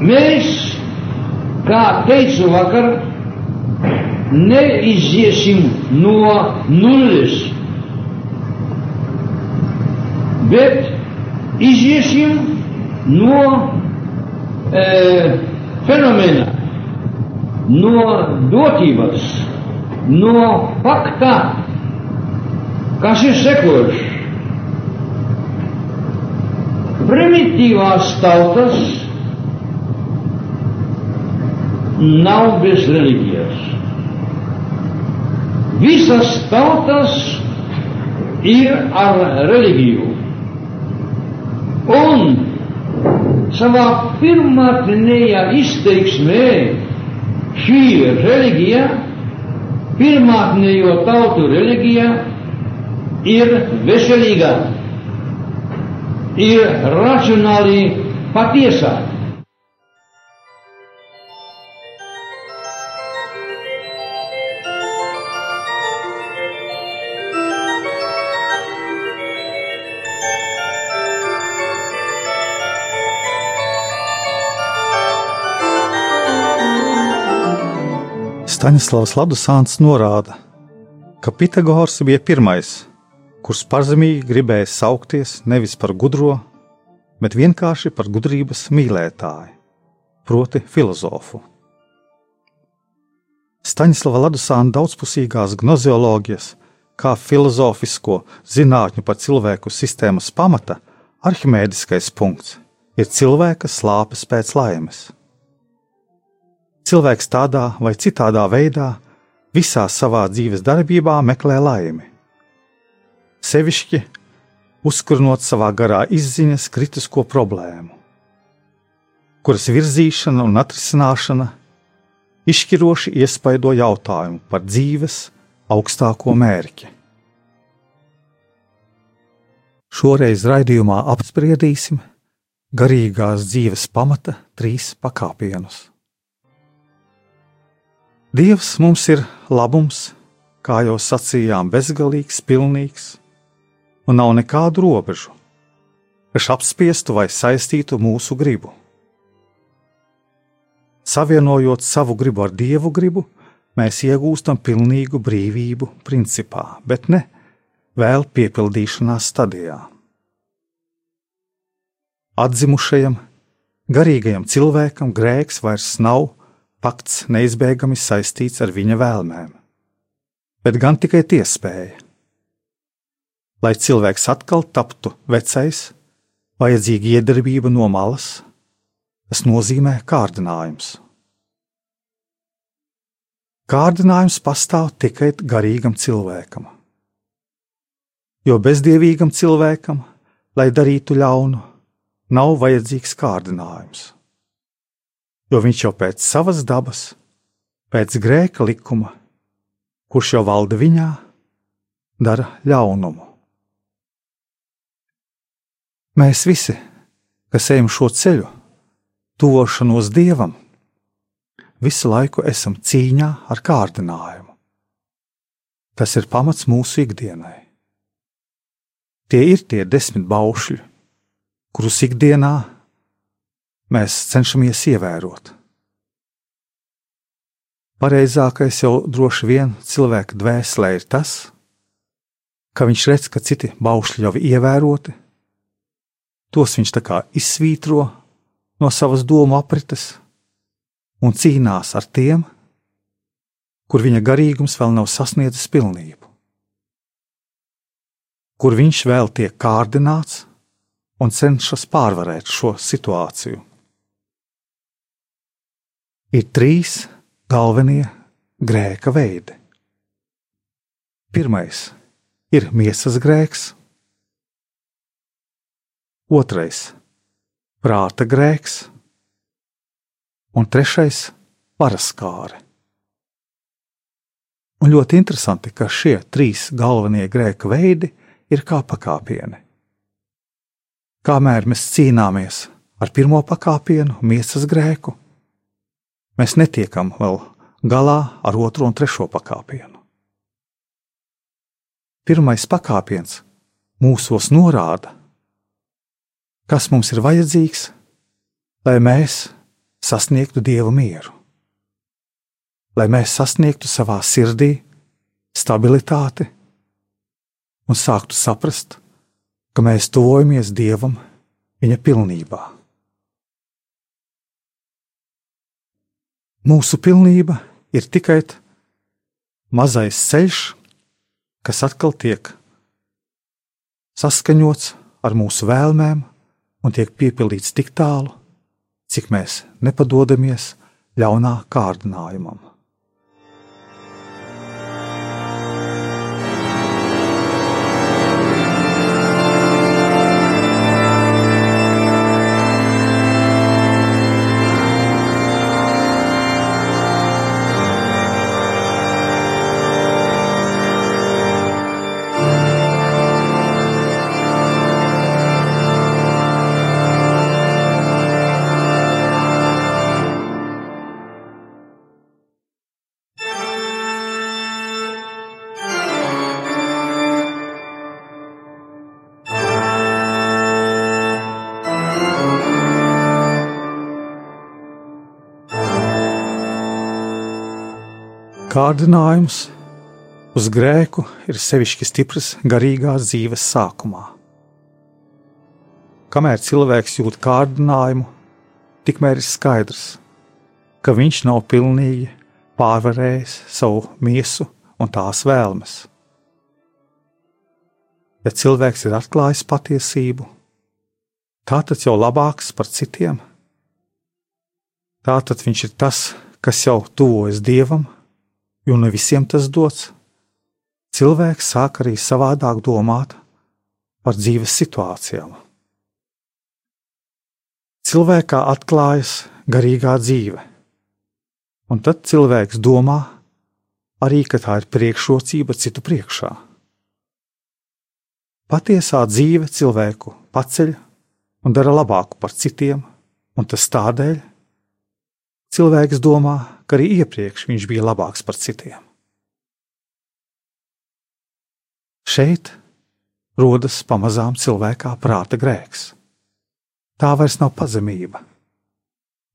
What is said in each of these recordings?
mēs, kā teicu vakar, neiziesim no nulles, bet iziesim no e, fenomena, no dotības, no fakta, kas ir sekojošs. Primitīvās tautas nav bez reliģijas. Visas tautas ir ar reliģiju. Un savā pirmātnējā izteiksmē šī reliģija, pirmātnējo tautu reliģija, ir veselīga, ir racionāli patiesa. Staņdārzs Ladusāns norāda, ka Pitagors bija pirmais, kurš pazemīgi gribēja saukties nevis par gudro, bet vienkārši par gudrības mīlētāju, proti, filozofu. Staņdārza Ladusāna daudzpusīgās gnozioloģijas, kā filozofisko zinātņu par cilvēku sistēmas pamata, arhimēdiskais punkts ir cilvēka slāpes pēc laimes cilvēks tādā vai citādā veidā visā savā dzīves darbībā meklē laimi. Sevišķi uzkurnot savā garā izziņas kritisko problēmu, kuras virzīšana un atrisināšana izšķiroši iespaido jautājumu par dzīves augstāko mērķi. Šoreiz raidījumā apspriedīsim garīgās dzīves pamata trīs pakāpienus. Dievs mums ir labums, kā jau sacījām, bezgalīgs, pilnīgs, un nav nekādu robežu, kas apspiestu vai saistītu mūsu gribu. Savienojot savu gribu ar dievu gribu, mēs iegūstam pilnīgu brīvību principā, bet ne vēl piepildīšanās stadijā. Atzimušajam, garīgajam cilvēkam grēks vairs nav pakts neizbēgami saistīts ar viņa vēlmēm, bet gan tikai tiespēja. Lai cilvēks atkal taptu vecais, vajadzīga iedarbība no malas, tas nozīmē kārdinājums. Kārdinājums pastāv tikai garīgam cilvēkam. Jo bezdievīgam cilvēkam, lai darītu ļaunu, nav vajadzīgs kārdinājums jo viņš jau pēc savas dabas, pēc grēka likuma, kurš jau valda viņā, dara ļaunumu. Mēs visi, kas ejam šo ceļu, tuvošanos dievam, visu laiku esam cīņā ar kārdinājumu. Tas ir pamats mūsu ikdienai. Tie ir tie desmit baušļi, kurus ikdienā mēs cenšamies ievērot. Pareizākais jau droši vien cilvēka dvēselē ir tas, ka viņš redz, ka citi baušļi jau ir ievēroti, tos viņš tā kā izsvītro no savas domu aprites un cīnās ar tiem, kur viņa garīgums vēl nav sasniedzis pilnību, kur viņš vēl tiek kārdināts un cenšas pārvarēt šo situāciju ir trīs galvenie grēka veidi. Pirmais ir miesas grēks, otrais prāta grēks, un trešais - paraskāre. Un ļoti interesanti, ka šie trīs galvenie grēka veidi ir kā pakāpieni. Kamēr mēs cīnāmies ar pirmo pakāpienu, miesas grēku, mēs netiekam vēl galā ar otro un trešo pakāpienu. Pirmais pakāpiens mūsos norāda, kas mums ir vajadzīgs, lai mēs sasniegtu dievu mieru, lai mēs sasniegtu savā sirdī stabilitāti un sāktu saprast, ka mēs tuvojamies dievam viņa pilnībā. Mūsu pilnība ir tikai mazais ceļš, kas atkal tiek saskaņots ar mūsu vēlmēm un tiek piepildīts tik tālu, cik mēs nepadodamies ļaunā kārdinājumam. Kārdinājums uz grēku ir sevišķi stiprs garīgās dzīves sākumā. Kamēr cilvēks jūt kārdinājumu, tikmēr ir skaidrs, ka viņš nav pilnīgi pārvarējis savu miesu un tās vēlmes. Ja cilvēks ir atklājis patiesību, tā tad jau labāks par citiem. Tā tad viņš ir tas, kas jau tuvojas dievam jo ne visiem tas dots. Cilvēks sāk arī savādāk domāt par dzīves situācijām. Cilvēkā atklājas garīgā dzīve, un tad cilvēks domā arī, ka tā ir priekšrocība citu priekšā. Patiesā dzīve cilvēku paceļ un dara labāku par citiem, un tas tādēļ cilvēks domā, ka arī iepriekš viņš bija labāks par citiem. Šeit rodas pamazām cilvēkā prāta grēks. Tā vairs nav pazemība.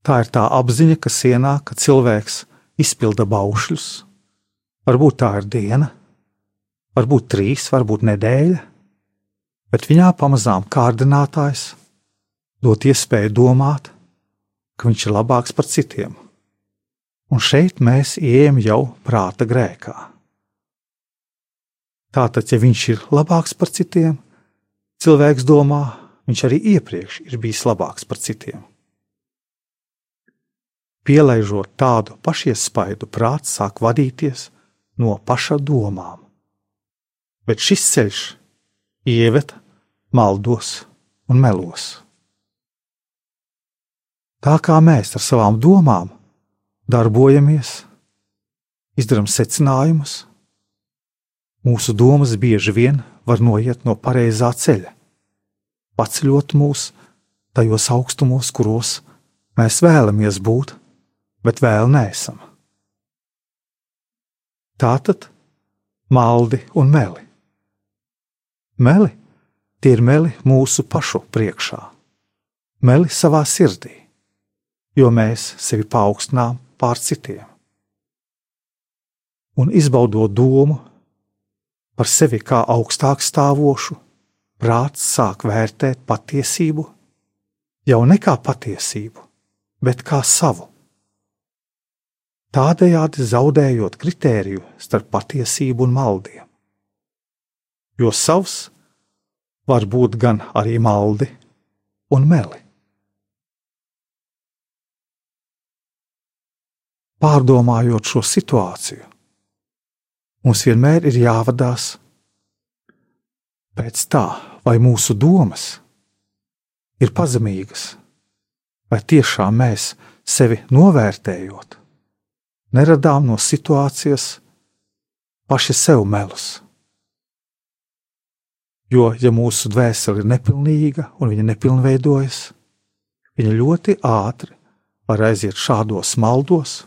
Tā ir tā apziņa, kas ienāk, kad cilvēks izpilda baušļus. Varbūt tā ir diena, varbūt trīs, varbūt nedēļa, bet viņā pamazām kārdinātājs dot iespēju domāt, ka viņš ir labāks par citiem un šeit mēs ejam jau prāta grēkā. Tātad, ja viņš ir labāks par citiem, cilvēks domā, viņš arī iepriekš ir bijis labāks par citiem. Pielaižot tādu pašiespaidu, prāts sāk vadīties no paša domām. Bet šis ceļš ieved maldos un melos. Tā kā mēs ar savām domām darbojamies, izdarām secinājumus, mūsu domas bieži vien var noiet no pareizā ceļa, paceļot mūs tajos augstumos, kuros mēs vēlamies būt, bet vēl neesam. Tātad maldi un meli. Meli tie ir meli mūsu pašu priekšā, meli savā sirdī, jo mēs sevi paaugstinām pār citiem. Un izbaudot domu par sevi kā augstāk stāvošu, prāts sāk vērtēt patiesību jau ne kā patiesību, bet kā savu. Tādējādi zaudējot kritēriju starp patiesību un maldiem. Jo savs var būt gan arī maldi un meli. Pārdomājot šo situāciju, mums vienmēr ir jāvadās pēc tā, vai mūsu domas ir pazemīgas vai tiešām mēs sevi novērtējot, neradām no situācijas paši sev melus. Jo, ja mūsu dvēsele ir nepilnīga un viņa nepilnveidojas, viņa ļoti ātri var aiziet šādos maldos,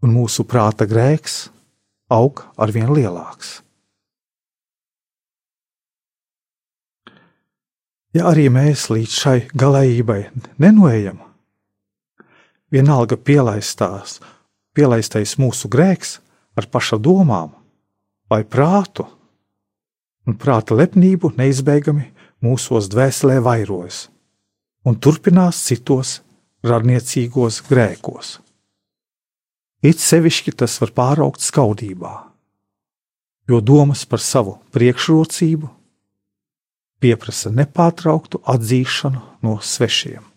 un mūsu prāta grēks aug ar vien lielāks. Ja arī mēs līdz šai galējībai nenoejam, vienalga pielaistās, pielaistais mūsu grēks ar paša domām vai prātu, un prāta lepnību neizbēgami mūsos dvēselē vairojas un turpinās citos radniecīgos grēkos. It sevišķi tas var pāraukt skaudībā, jo domas par savu priekšrocību pieprasa nepārtrauktu atzīšanu no svešiem.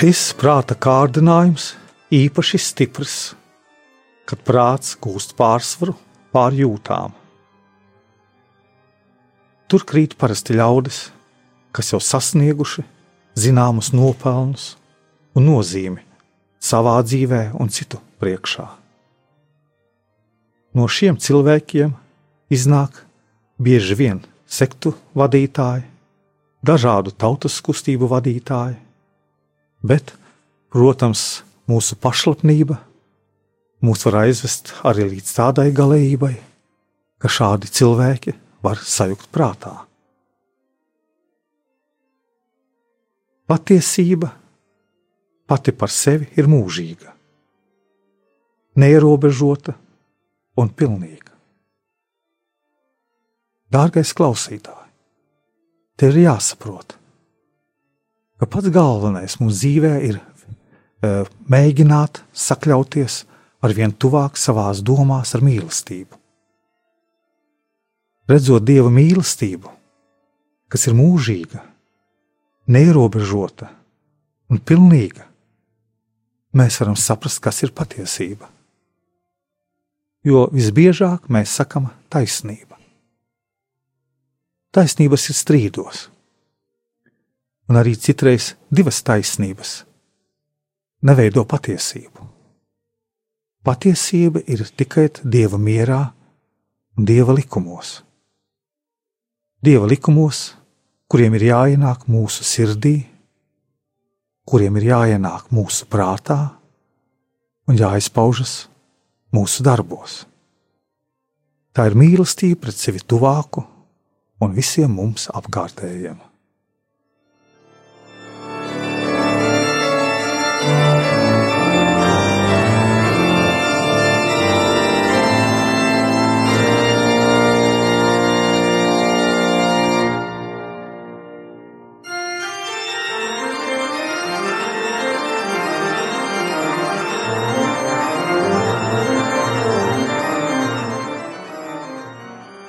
Šis prāta kārdinājums īpaši stiprs, kad prāts gūst pārsvaru pār jūtām. Tur krīt parasti ļaudis, kas jau sasnieguši zināmus nopelnus un nozīmi savā dzīvē un citu priekšā. No šiem cilvēkiem iznāk bieži vien sektu vadītāji, dažādu tautas kustību vadītāji Bet, protams, mūsu pašlapnība mūs var aizvest arī līdz tādai galējībai, ka šādi cilvēki var sajukt prātā. Patiesība pati par sevi ir mūžīga, neierobežota un pilnīga. Dārgais klausītāj, tev ir jāsaprot, ka pats galvenais mūsu dzīvē ir uh, mēģināt sakļauties ar vien tuvāk savās domās ar mīlestību. Redzot dieva mīlestību, kas ir mūžīga, neierobežota un pilnīga, mēs varam saprast, kas ir patiesība. Jo visbiežāk mēs sakam taisnība. Taisnības ir strīdos un arī citreiz divas taisnības neveido patiesību. Patiesība ir tikai dieva mierā un dieva likumos. Dieva likumos, kuriem ir jāienāk mūsu sirdī, kuriem ir jāienāk mūsu prātā un jāizpaužas mūsu darbos. Tā ir mīlestība pret sevi tuvāku un visiem mums apkārtējiem.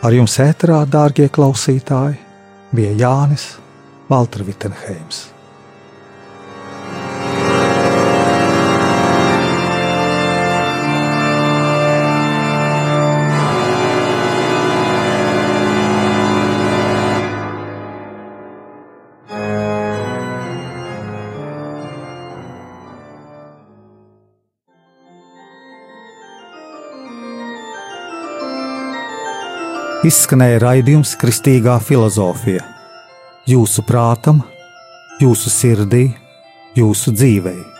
Ar jums ēterā, dārgie klausītāji, bija Jānis Valtra Vitsenheims. Izskanēja raidījums Kristīgā filozofija. Jūsu prātam, jūsu sirdī, jūsu dzīvēm.